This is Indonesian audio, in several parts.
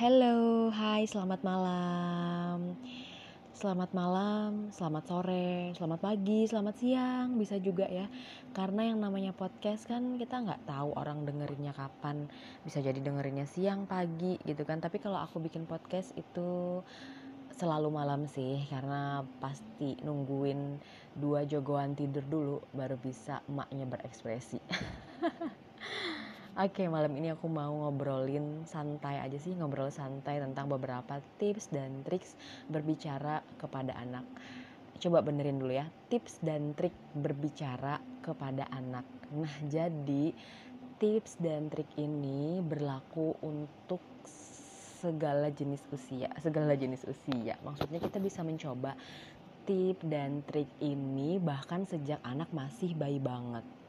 Halo, hai, selamat malam. Selamat malam, selamat sore, selamat pagi, selamat siang, bisa juga ya. Karena yang namanya podcast kan kita nggak tahu orang dengerinnya kapan. Bisa jadi dengerinnya siang, pagi gitu kan. Tapi kalau aku bikin podcast itu selalu malam sih karena pasti nungguin dua jagoan tidur dulu baru bisa emaknya berekspresi. Oke, malam ini aku mau ngobrolin santai aja sih, ngobrol santai tentang beberapa tips dan triks berbicara kepada anak. Coba benerin dulu ya, tips dan trik berbicara kepada anak. Nah, jadi tips dan trik ini berlaku untuk segala jenis usia, segala jenis usia. Maksudnya kita bisa mencoba tip dan trik ini bahkan sejak anak masih bayi banget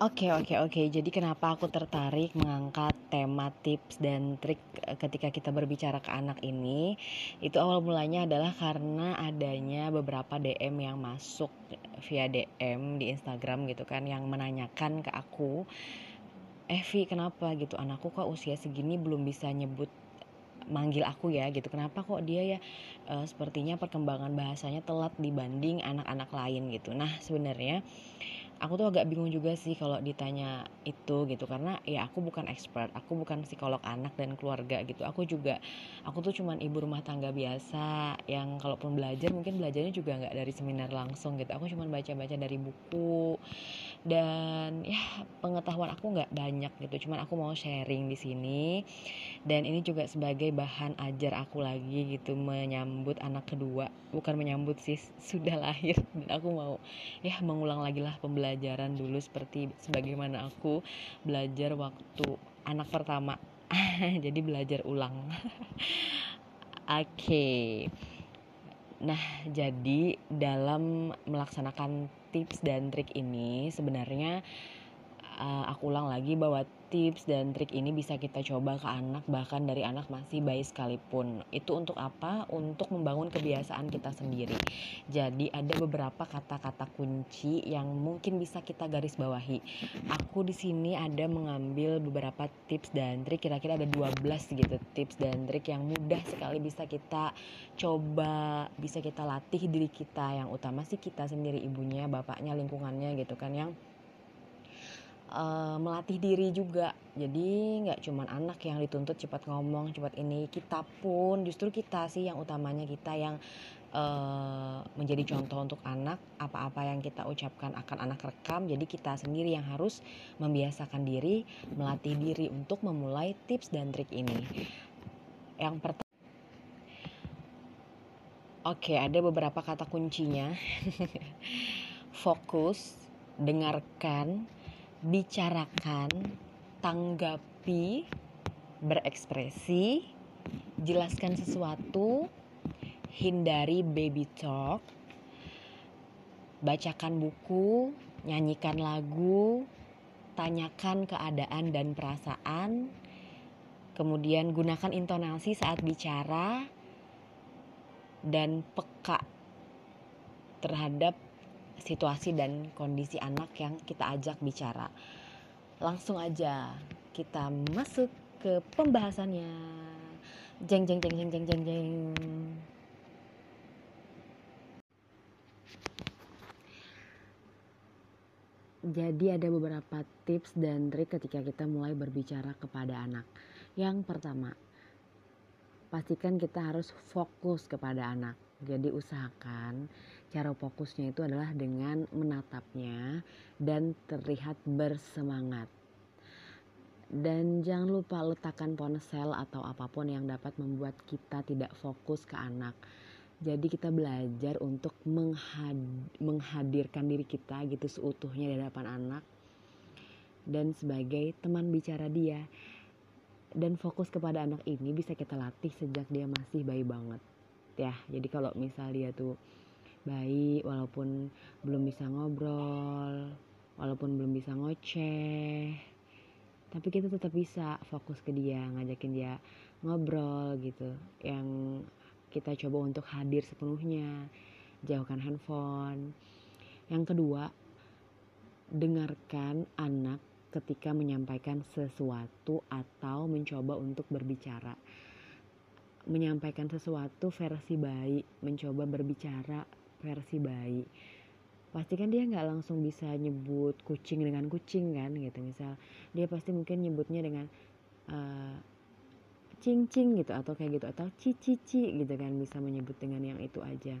Oke oke oke. Jadi kenapa aku tertarik mengangkat tema tips dan trik eh, ketika kita berbicara ke anak ini? Itu awal mulanya adalah karena adanya beberapa DM yang masuk via DM di Instagram gitu kan yang menanyakan ke aku, "Evi, kenapa gitu? Anakku kok usia segini belum bisa nyebut manggil aku ya? Gitu. Kenapa kok dia ya e, sepertinya perkembangan bahasanya telat dibanding anak-anak lain? Gitu. Nah sebenarnya aku tuh agak bingung juga sih kalau ditanya itu gitu. Karena ya aku bukan expert aku bukan psikolog anak dan keluarga gitu. Aku juga aku tuh cuman ibu rumah tangga biasa yang kalaupun belajar mungkin belajarnya juga nggak dari seminar langsung gitu. Aku cuman baca-baca dari buku dan ya pengetahuan aku nggak banyak gitu. Cuman aku mau sharing di sini dan ini juga sebagai bahan ajar aku lagi gitu menyambut anak kedua. Bukan menyambut sih sudah lahir. Dan aku mau ya mengulang lagi lah pembelajaran dulu seperti sebagaimana aku belajar waktu anak pertama jadi belajar ulang oke okay. Nah, jadi dalam melaksanakan tips dan trik ini sebenarnya uh, aku ulang lagi bahwa tips dan trik ini bisa kita coba ke anak bahkan dari anak masih bayi sekalipun. Itu untuk apa? Untuk membangun kebiasaan kita sendiri. Jadi ada beberapa kata-kata kunci yang mungkin bisa kita garis bawahi. Aku di sini ada mengambil beberapa tips dan trik kira-kira ada 12 gitu tips dan trik yang mudah sekali bisa kita coba, bisa kita latih diri kita yang utama sih kita sendiri ibunya, bapaknya, lingkungannya gitu kan yang uh, melatih diri juga. Jadi nggak cuman anak yang dituntut cepat ngomong cepat ini. Kita pun justru kita sih yang utamanya kita yang uh, menjadi contoh untuk anak. Apa-apa yang kita ucapkan akan anak rekam. Jadi kita sendiri yang harus membiasakan diri melatih diri untuk memulai tips dan trik ini. Yang pertama Oke, ada beberapa kata kuncinya. Fokus, dengarkan, bicarakan, tanggapi, berekspresi, jelaskan sesuatu, hindari baby talk, bacakan buku, nyanyikan lagu, tanyakan keadaan dan perasaan, kemudian gunakan intonasi saat bicara, dan peka terhadap situasi dan kondisi anak yang kita ajak bicara. Langsung aja kita masuk ke pembahasannya. Jeng jeng jeng jeng jeng jeng jeng. Jadi ada beberapa tips dan trik ketika kita mulai berbicara kepada anak. Yang pertama, pastikan kita harus fokus kepada anak. Jadi usahakan Cara fokusnya itu adalah dengan menatapnya dan terlihat bersemangat. Dan jangan lupa letakkan ponsel atau apa pun yang dapat membuat kita tidak fokus ke anak. Jadi kita belajar untuk menghadirkan diri kita gitu seutuhnya di hadapan anak dan sebagai teman bicara dia. Dan fokus kepada anak ini bisa kita latih sejak dia masih bayi banget. Ya, jadi kalau misal dia tuh baik walaupun belum bisa ngobrol walaupun belum bisa ngoceh tapi kita tetap bisa fokus ke dia ngajakin dia ngobrol gitu. Yang kita coba untuk hadir sepenuhnya jauhkan handphone. Yang kedua dengarkan anak ketika menyampaikan sesuatu atau mencoba untuk berbicara. Menyampaikan sesuatu versi baik mencoba berbicara versi baik pasti kan dia nggak langsung bisa nyebut kucing dengan kucing kan gitu. Misal dia pasti mungkin nyebutnya dengan uh, gitu atau kayak gitu atau cici cici gitu kan bisa menyebut dengan yang itu aja.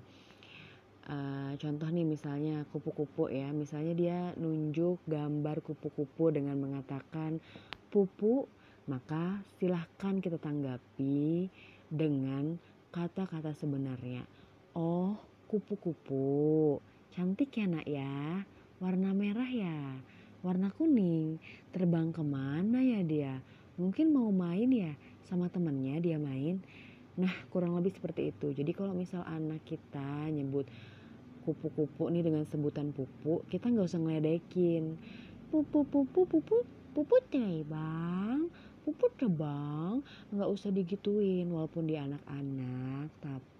Uh, contoh nih misalnya kupu-kupu ya misalnya dia nunjuk gambar kupu-kupu dengan mengatakan pupu maka silahkan kita tanggapi dengan kata-kata sebenarnya. Oh kupu-kupu Cantik ya nak ya, warna merah ya, warna kuning. Terbang ke mana ya dia? Mungkin mau main ya sama temennya dia main. Nah kurang lebih seperti itu. Jadi kalau misal anak kita nyebut kupu-kupu nih dengan sebutan pupu, kita nggak usah ngeledekin. Pupu pupu pupu pupu bang, pupu bang, nggak usah digituin walaupun dia anak-anak, tapi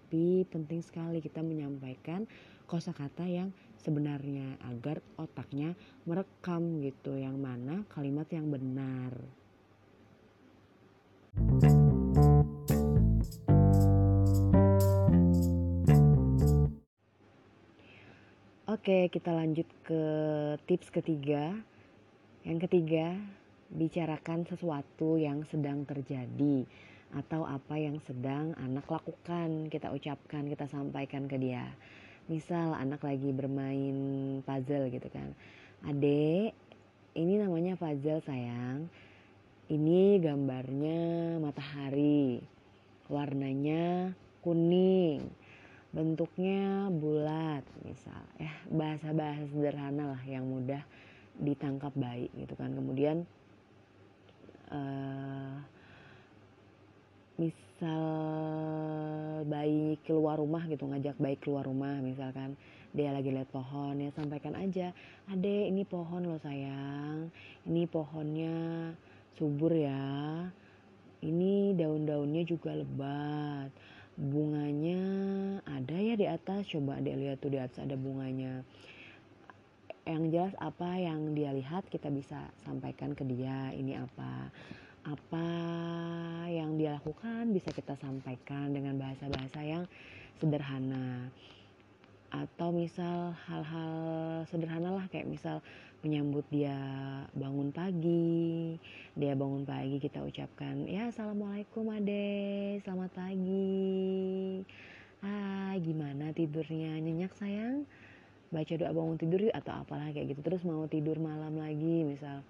penting sekali kita menyampaikan kosakata yang sebenarnya agar otaknya merekam gitu yang mana kalimat yang benar. Oke, kita lanjut ke tips ketiga. Yang ketiga, bicarakan sesuatu yang sedang terjadi atau apa yang sedang anak lakukan, kita ucapkan, kita sampaikan ke dia. Misal anak lagi bermain puzzle gitu kan. Adek ini namanya puzzle sayang. Ini gambarnya matahari. Warnanya kuning. Bentuknya bulat misal. Ya bahasa-bahasa sederhana lah yang mudah ditangkap baik gitu kan. Kemudian uh, misal bayi keluar rumah gitu ngajak bayi keluar rumah misalkan dia lagi lihat pohon ya sampaikan aja ade ini pohon loh sayang. Ini pohonnya subur ya. Ini daun-daunnya juga lebat. Bunganya ada ya di atas. Coba adek lihat tuh di atas ada bunganya. Yang jelas apa yang dia lihat kita bisa sampaikan ke dia ini apa apa yang dia lakukan bisa kita sampaikan dengan bahasa-bahasa yang sederhana. Atau misal hal-hal sederhana lah kayak misal menyambut dia bangun pagi dia bangun pagi kita ucapkan ya assalamualaikum ade. Selamat pagi. Ah gimana tidurnya? Nyenyak sayang? Baca doa bangun tidur yuk atau apalah kayak gitu. Terus mau tidur malam lagi misal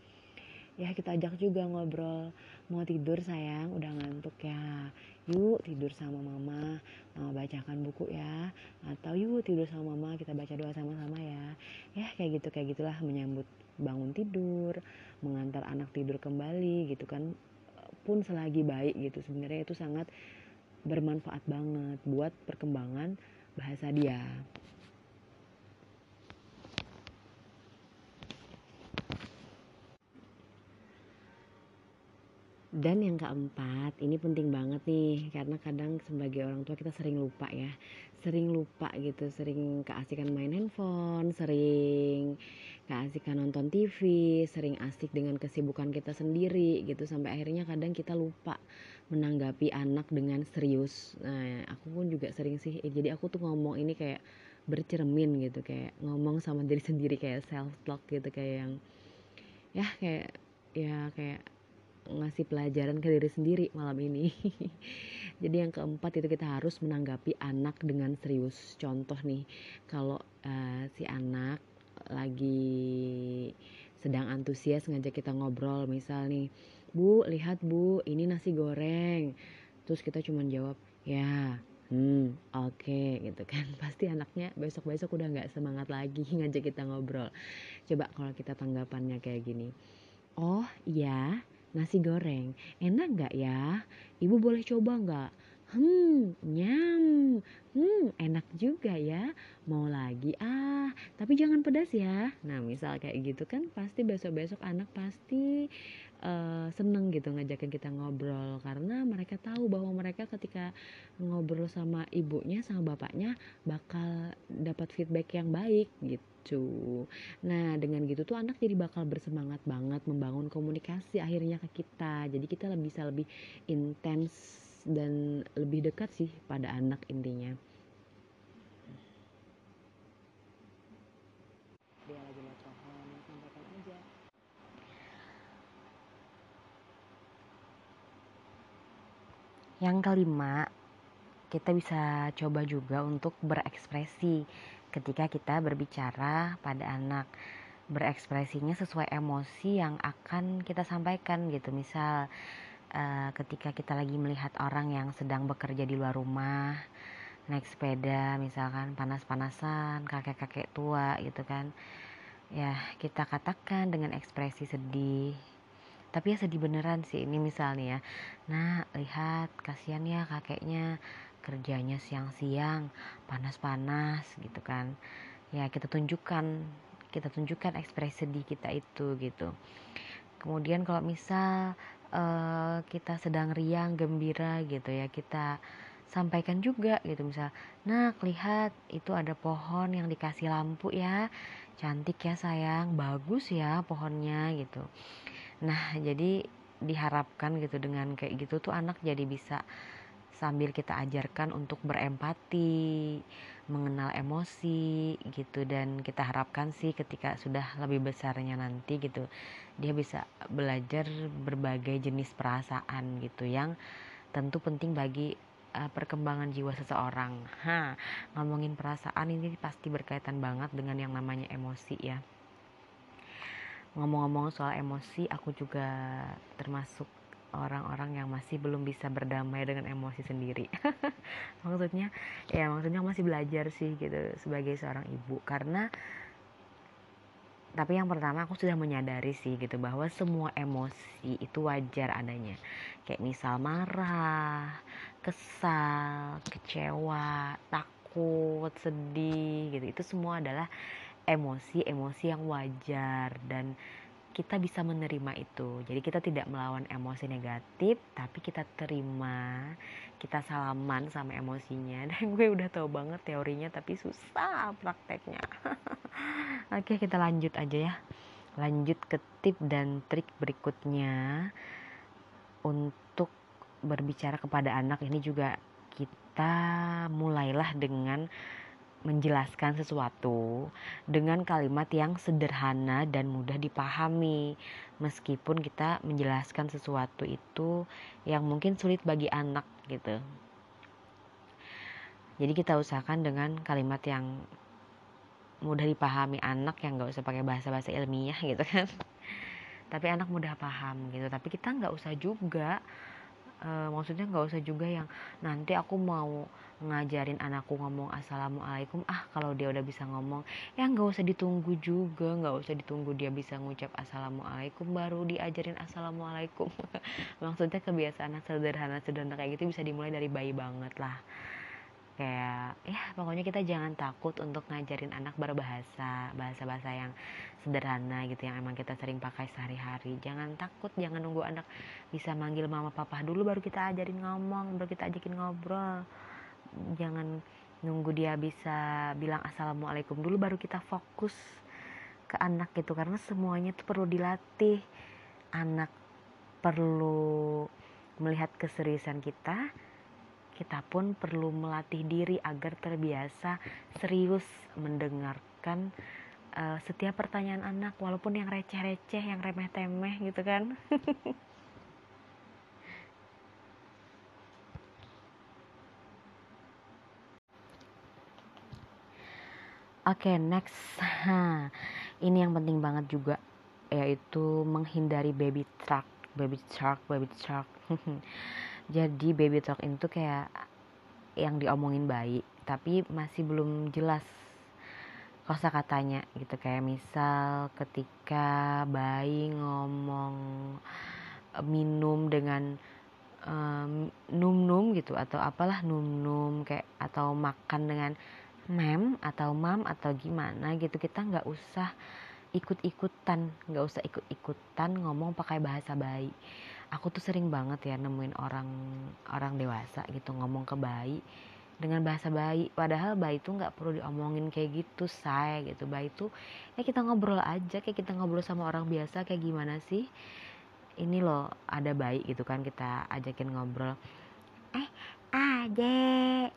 ya kita ajak juga ngobrol. Mau tidur sayang? Udah ngantuk ya. Yuk tidur sama mama. Mama bacakan buku ya. Atau yuk tidur sama mama. Kita baca doa sama-sama ya. Ya kayak gitu kayak gitulah menyambut bangun tidur mengantar anak tidur kembali gitu kan. Pun selagi baik gitu. Sebenarnya itu sangat bermanfaat banget buat perkembangan bahasa dia Dan yang keempat, ini penting banget nih karena kadang sebagai orang tua kita sering lupa ya. Sering lupa gitu, sering keasikan main handphone, sering keasikan nonton TV, sering asik dengan kesibukan kita sendiri gitu sampai akhirnya kadang kita lupa menanggapi anak dengan serius. Nah, aku pun juga sering sih eh, jadi aku tuh ngomong ini kayak bercermin gitu kayak ngomong sama diri sendiri kayak self talk gitu kayak yang ya kayak ya kayak ngasih pelajaran ke diri sendiri malam ini. Jadi yang keempat itu kita harus menanggapi anak dengan serius. Contoh nih, kalau uh, si anak lagi sedang antusias ngajak kita ngobrol, misal nih, Bu, lihat Bu, ini nasi goreng. Terus kita cuma jawab, ya, hmm, oke okay, gitu kan. Pasti anaknya besok-besok udah nggak semangat lagi ngajak kita ngobrol. Coba kalau kita tanggapannya kayak gini. Oh iya, nasi goreng. Enak nggak ya? Ibu boleh coba nggak? Hmm, nyam. Hmm, enak juga ya. Mau lagi ah tapi jangan pedas ya. Nah misal kayak gitu kan pasti besok-besok anak pasti uh, seneng gitu ngajakin kita ngobrol. Karena mereka tahu bahwa mereka ketika ngobrol sama ibunya sama bapaknya bakal dapat feedback yang baik gitu. Nah dengan gitu tuh anak jadi bakal bersemangat banget membangun komunikasi akhirnya ke kita. Jadi kita bisa lebih intens dan lebih dekat sih pada anak intinya. Dia lagi sampaikan aja. Yang kelima kita bisa coba juga untuk berekspresi ketika kita berbicara pada anak. Berekspresinya sesuai emosi yang akan kita sampaikan gitu. Misal uh, ketika kita lagi melihat orang yang sedang bekerja di luar rumah naik sepeda misalkan panas-panasan kakek-kakek tua gitu kan. Ya kita katakan dengan ekspresi sedih. Tapi ya sedih beneran sih ini misalnya ya. Nah lihat kasihan ya kakeknya kerjanya siang-siang panas-panas gitu kan. Ya kita tunjukkan kita tunjukkan ekspresi sedih kita itu gitu. Kemudian kalau misal uh, kita sedang riang gembira gitu ya kita sampaikan juga gitu misal nah lihat itu ada pohon yang dikasih lampu ya cantik ya sayang bagus ya pohonnya gitu. Nah jadi diharapkan gitu dengan kayak gitu tuh anak jadi bisa sambil kita ajarkan untuk berempati mengenal emosi gitu dan kita harapkan sih ketika sudah lebih besarnya nanti gitu dia bisa belajar berbagai jenis perasaan gitu yang tentu penting bagi uh, perkembangan jiwa seseorang. Ha, ngomongin perasaan ini pasti berkaitan banget dengan yang namanya emosi ya. Ngomong-ngomong soal emosi, aku juga termasuk orang-orang yang masih belum bisa berdamai dengan emosi sendiri. Maksudnya ya maksudnya masih belajar sih gitu sebagai seorang ibu. Karena tapi yang pertama aku sudah menyadari sih gitu bahwa semua emosi itu wajar adanya. Kayak misal marah kesal kecewa takut sedih gitu. Itu semua adalah emosi-emosi yang wajar dan kita bisa menerima itu. Jadi kita tidak melawan emosi negatif, tapi kita terima, kita salaman sama emosinya. Dan gue udah tahu banget teorinya, tapi susah prakteknya. Oke, kita lanjut aja ya. Lanjut ke tip dan trik berikutnya untuk berbicara kepada anak ini juga kita mulailah dengan menjelaskan sesuatu dengan kalimat yang sederhana dan mudah dipahami. Meskipun kita menjelaskan sesuatu itu yang mungkin sulit bagi anak gitu. Jadi kita usahakan dengan kalimat yang mudah dipahami anak yang nggak usah pakai bahasa-bahasa ilmiah gitu kan. Tapi anak mudah paham gitu. Tapi kita nggak usah juga uh, maksudnya nggak usah juga yang nanti aku mau ngajarin anakku ngomong assalamualaikum ah kalau dia udah bisa ngomong ya nggak usah ditunggu juga nggak usah ditunggu dia bisa ngucap assalamualaikum baru diajarin assalamualaikum. Maksudnya kebiasaan sederhana sederhana kayak gitu bisa dimulai dari bayi banget lah kayak ya pokoknya kita jangan takut untuk ngajarin anak berbahasa bahasa-bahasa yang sederhana gitu yang emang kita sering pakai sehari-hari. Jangan takut jangan nunggu anak bisa manggil mama papa dulu baru kita ajarin ngomong baru kita ajakin ngobrol. Jangan nunggu dia bisa bilang assalamualaikum dulu baru kita fokus ke anak gitu karena semuanya tuh perlu dilatih. Anak perlu melihat keseriusan kita kita pun perlu melatih diri agar terbiasa serius mendengarkan uh, setiap pertanyaan anak walaupun yang receh-receh yang remeh-temeh gitu kan Oke, okay, next. Ha, ini yang penting banget juga yaitu menghindari baby truck, baby truck, baby truck. jadi baby talk itu kayak yang diomongin bayi tapi masih belum jelas kosa katanya gitu. Kayak misal ketika bayi ngomong eh, minum dengan um, num num gitu atau apalah num num kayak atau makan dengan mem atau mam atau gimana gitu. Kita nggak usah ikut-ikutan nggak usah ikut-ikutan ngomong pakai bahasa bayi aku tuh sering banget ya nemuin orang orang dewasa gitu ngomong ke bayi dengan bahasa bayi. Padahal bayi itu nggak perlu diomongin kayak gitu saya gitu. Bayi itu ya kita ngobrol aja kayak kita ngobrol sama orang biasa kayak gimana sih? Ini loh ada bayi gitu kan kita ajakin ngobrol. Eh adek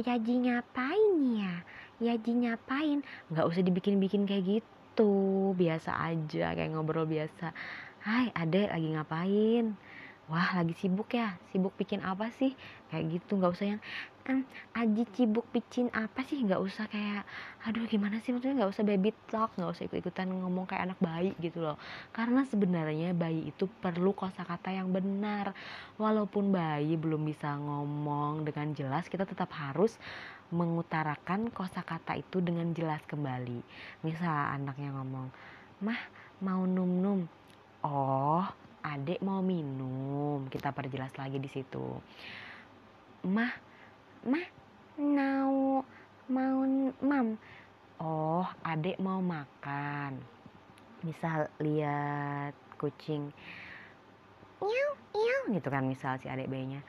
Yaji ngapain ya? Yaji ngapain? Nggak usah dibikin-bikin kayak gitu biasa aja kayak ngobrol biasa Hai adek lagi ngapain? Wah lagi sibuk ya? Sibuk bikin apa sih? Kayak gitu nggak usah yang Aji sibuk bikin apa sih? Nggak usah kayak aduh gimana sih? Maksudnya nggak usah baby talk nggak usah ikut-ikutan ngomong kayak anak bayi gitu loh. Karena sebenarnya bayi itu perlu kosakata yang benar. Walaupun bayi belum bisa ngomong dengan jelas kita tetap harus mengutarakan kosakata itu dengan jelas kembali. Misal anaknya ngomong mah mau num num oh adik mau minum. Kita perjelas lagi di situ. Mah mah mau mau mam. Oh adik mau makan. Misal lihat kucing. Miau miau gitu kan misal si adik bayinya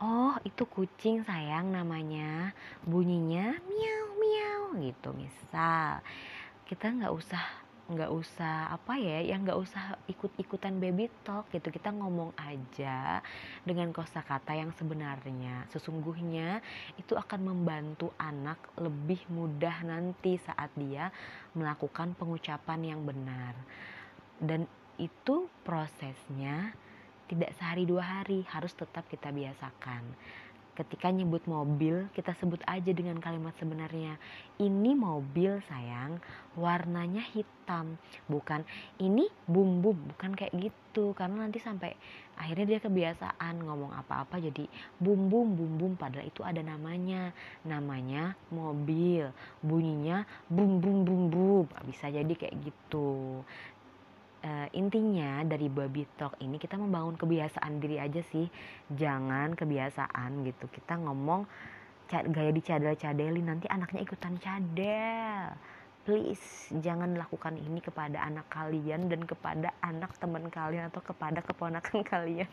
oh itu kucing sayang namanya. Bunyinya miau miau gitu misal. Kita nggak usah nggak usah apa ya yang nggak usah ikut-ikutan baby talk gitu. Kita ngomong aja dengan kosakata yang sebenarnya. Sesungguhnya itu akan membantu anak lebih mudah nanti saat dia melakukan pengucapan yang benar. Dan itu prosesnya tidak sehari dua hari harus tetap kita biasakan ketika nyebut mobil kita sebut aja dengan kalimat sebenarnya. Ini mobil sayang. Warnanya hitam. Bukan ini bum bum bukan kayak gitu. Karena nanti sampai akhirnya dia kebiasaan ngomong apa-apa jadi bum bum bum bum padahal itu ada namanya. Namanya mobil. Bunyinya bum bum bum bum. Bisa jadi kayak gitu uh, intinya dari baby talk ini kita membangun kebiasaan diri aja sih. Jangan kebiasaan gitu. Kita ngomong gaya dicadel-cadelin. Nanti anaknya ikutan cadel. Please jangan lakukan ini kepada anak kalian dan kepada anak teman kalian atau kepada keponakan kalian.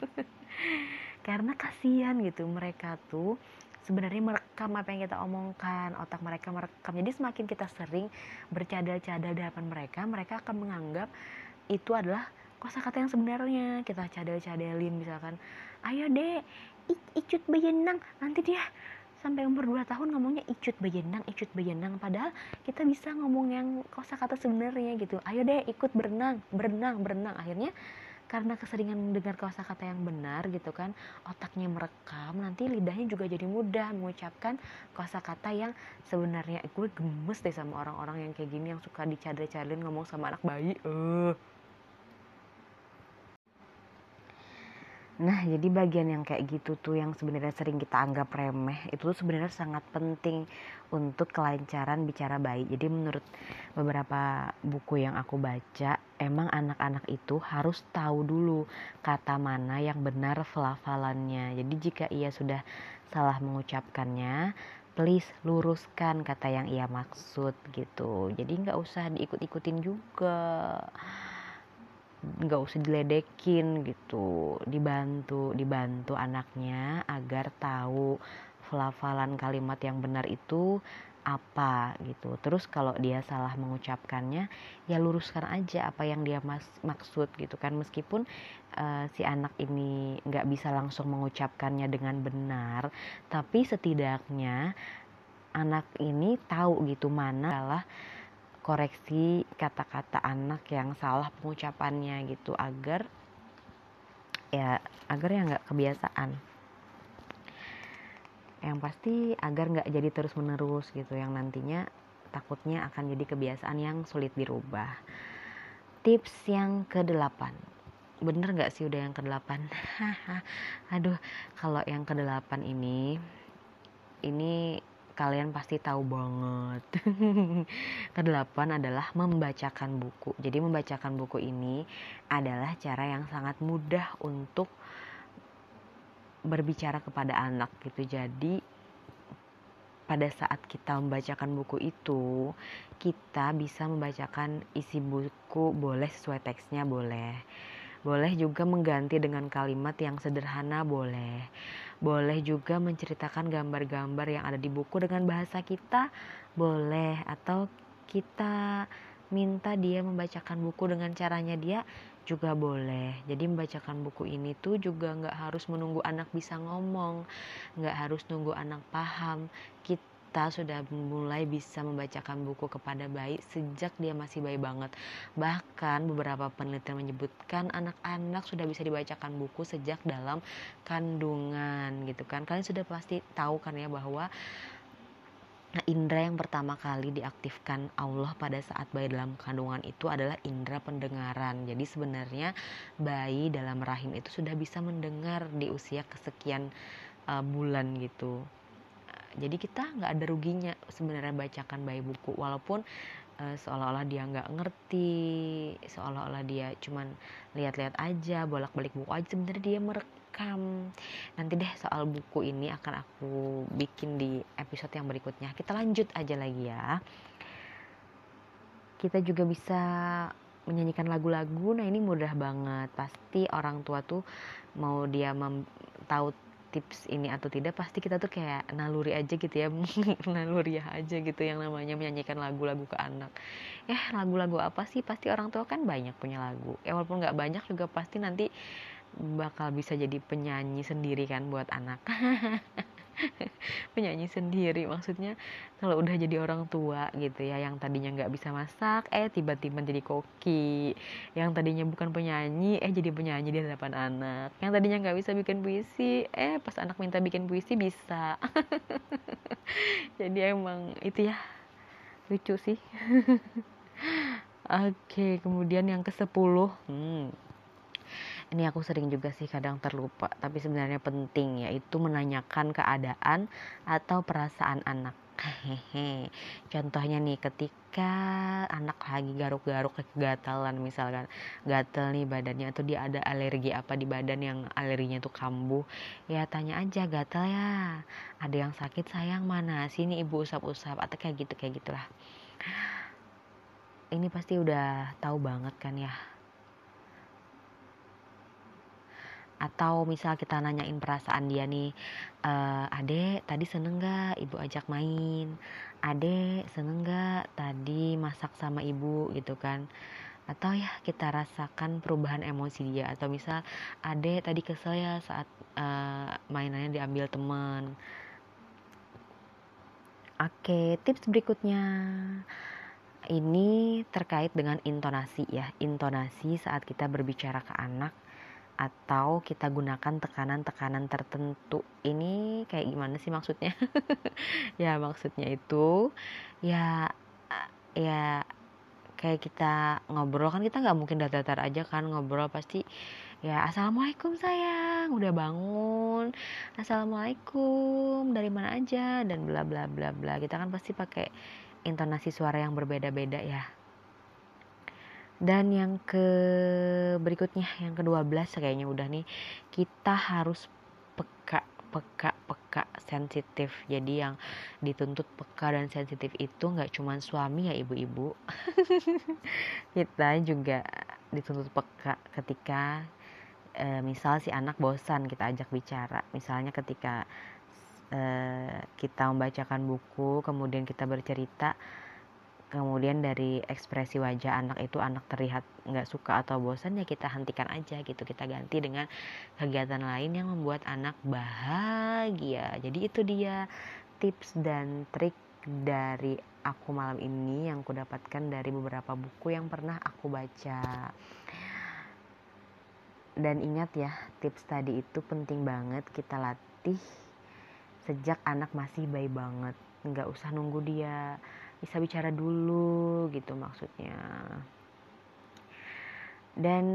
Karena kasihan gitu mereka tuh. Sebenarnya merekam apa yang kita omongkan otak mereka merekam. Jadi semakin kita sering bercadel-cadel di hadapan mereka mereka akan menganggap itu adalah kosakata yang sebenarnya. Kita cadel-cadelin misalkan ayo deh icut beyenang nanti dia sampai umur 2 tahun ngomongnya icut beyenang icut beyenang padahal kita bisa ngomong yang kosakata sebenarnya gitu. Ayo deh ikut berenang berenang berenang. Akhirnya karena keseringan mendengar kosakata yang benar gitu kan otaknya merekam nanti lidahnya juga jadi mudah mengucapkan kosakata yang sebenarnya. Gue gemes deh sama orang-orang yang kayak gini yang suka dicadre-cadrein ngomong sama anak bayi. Eh. Nah, jadi bagian yang kayak gitu tuh yang sebenarnya sering kita anggap remeh, itu tuh sebenarnya sangat penting untuk kelancaran bicara baik. Jadi menurut beberapa buku yang aku baca, emang anak-anak itu harus tahu dulu kata mana yang benar pelafalannya. Jadi jika ia sudah salah mengucapkannya, please luruskan kata yang ia maksud gitu. Jadi nggak usah diikut-ikutin juga nggak usah diledekin gitu dibantu dibantu anaknya agar tahu pelafalan kalimat yang benar itu apa gitu. Terus kalau dia salah mengucapkannya ya luruskan aja apa yang dia mas maksud gitu kan. Meskipun uh, si anak ini nggak bisa langsung mengucapkannya dengan benar tapi setidaknya anak ini tahu gitu mana adalah koreksi kata-kata anak yang salah pengucapannya gitu agar ya agar ya nggak kebiasaan yang pasti agar nggak jadi terus menerus gitu yang nantinya takutnya akan jadi kebiasaan yang sulit dirubah tips yang ke delapan bener nggak sih udah yang ke delapan aduh kalau yang ke delapan ini ini kalian pasti tahu banget. Kedelapan adalah membacakan buku. Jadi membacakan buku ini adalah cara yang sangat mudah untuk berbicara kepada anak gitu. Jadi pada saat kita membacakan buku itu kita bisa membacakan isi buku boleh sesuai teksnya boleh. Boleh juga mengganti dengan kalimat yang sederhana boleh. Boleh juga menceritakan gambar-gambar yang ada di buku dengan bahasa kita boleh. Atau kita minta dia membacakan buku dengan caranya dia juga boleh. Jadi membacakan buku ini tuh juga nggak harus menunggu anak bisa ngomong, nggak harus nunggu anak paham. Kita sudah mulai bisa membacakan buku kepada bayi sejak dia masih bayi banget. Bahkan beberapa penelitian menyebutkan anak-anak sudah bisa dibacakan buku sejak dalam kandungan gitu kan. Kalian sudah pasti tahu kan ya bahwa Nah, indera yang pertama kali diaktifkan Allah pada saat bayi dalam kandungan itu adalah indera pendengaran. Jadi sebenarnya bayi dalam rahim itu sudah bisa mendengar di usia kesekian uh, bulan gitu. Jadi kita nggak ada ruginya sebenarnya bacakan bayi buku walaupun uh, seolah-olah dia nggak ngerti, seolah-olah dia cuman lihat-lihat aja, bolak-balik buku aja sebenarnya dia merek merekam nanti deh soal buku ini akan aku bikin di episode yang berikutnya. Kita lanjut aja lagi ya. Kita juga bisa menyanyikan lagu-lagu. Nah ini mudah banget. Pasti orang tua tuh mau dia mem- tahu tips ini atau tidak pasti kita tuh kayak naluri aja gitu ya. Naluri aja gitu yang namanya menyanyikan lagu-lagu ke anak. Eh lagu-lagu apa sih? Pasti orang tua kan banyak punya lagu. Ya walaupun nggak banyak juga pasti nanti bakal bisa jadi penyanyi sendiri kan buat anak. Penyanyi sendiri maksudnya kalau udah jadi orang tua gitu ya yang tadinya nggak bisa masak eh tiba-tiba jadi koki. Yang tadinya bukan penyanyi eh jadi penyanyi di hadapan anak. Yang tadinya nggak bisa bikin puisi eh pas anak minta bikin puisi bisa. Jadi emang itu ya lucu sih. Oke, kemudian yang ke sepuluh, hmm, ini aku sering juga sih kadang terlupa tapi sebenarnya penting yaitu menanyakan keadaan atau perasaan anak. Hehehe contohnya nih ketika anak lagi garuk-garuk kegatalan misalkan gatel nih badannya atau dia ada alergi apa di badan yang alerginya tuh kambuh ya tanya aja gatel ya? Ada yang sakit sayang mana? Sini ibu usap-usap atau kayak gitu kayak gitulah. Ini pasti udah tahu banget kan ya atau misal kita nanyain perasaan dia nih e, adek tadi seneng gak ibu ajak main? Adek seneng gak tadi masak sama ibu? Gitu kan. Atau ya kita rasakan perubahan emosi dia. Atau misal adek tadi kesel ya saat uh, mainannya diambil teman oke tips berikutnya. Ini terkait dengan intonasi ya. Intonasi saat kita berbicara ke anak atau kita gunakan tekanan-tekanan tertentu. Ini kayak gimana sih maksudnya? Ya maksudnya itu ya ya kayak kita ngobrol kan kita nggak mungkin datar-datar aja kan ngobrol pasti ya assalamualaikum sayang udah bangun. Assalamualaikum dari mana aja? Dan bla bla bla bla. Kita kan pasti pakai intonasi suara yang berbeda-beda ya dan yang ke berikutnya yang ke-12 kayaknya udah nih. Kita harus peka peka peka sensitif. Jadi yang dituntut peka dan sensitif itu nggak cuma suami ya ibu-ibu. Kita juga dituntut peka ketika e, misal si anak bosan kita ajak bicara. Misalnya ketika e, kita membacakan buku kemudian kita bercerita kemudian dari ekspresi wajah anak itu anak terlihat nggak suka atau bosan ya kita hentikan aja gitu. Kita ganti dengan kegiatan lain yang membuat anak bahagia. Jadi itu dia tips dan trik dari aku malam ini yang aku dapatkan dari beberapa buku yang pernah aku baca. Dan ingat ya tips tadi itu penting banget kita latih sejak anak masih bayi banget. Nggak usah nunggu dia bisa bicara dulu gitu maksudnya. Dan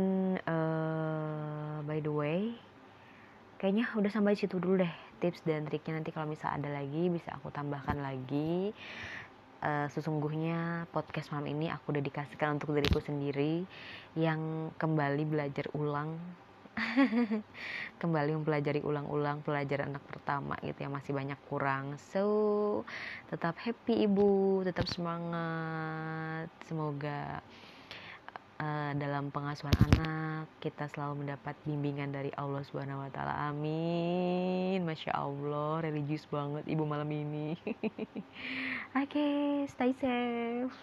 uh, by the way kayaknya udah sampai situ dulu deh tips dan triknya. Nanti kalau misal ada lagi bisa aku tambahkan lagi. Uh, sesungguhnya podcast malam ini aku dedikasikan untuk diriku sendiri yang kembali belajar ulang kembali mempelajari ulang-ulang pelajaran anak pertama gitu ya masih banyak kurang so tetap happy ibu tetap semangat semoga uh, dalam pengasuhan anak kita selalu mendapat bimbingan dari Allah Subhanahu wa taala. Amin. Masya Allah, religius banget ibu malam ini. Oke, okay, stay safe.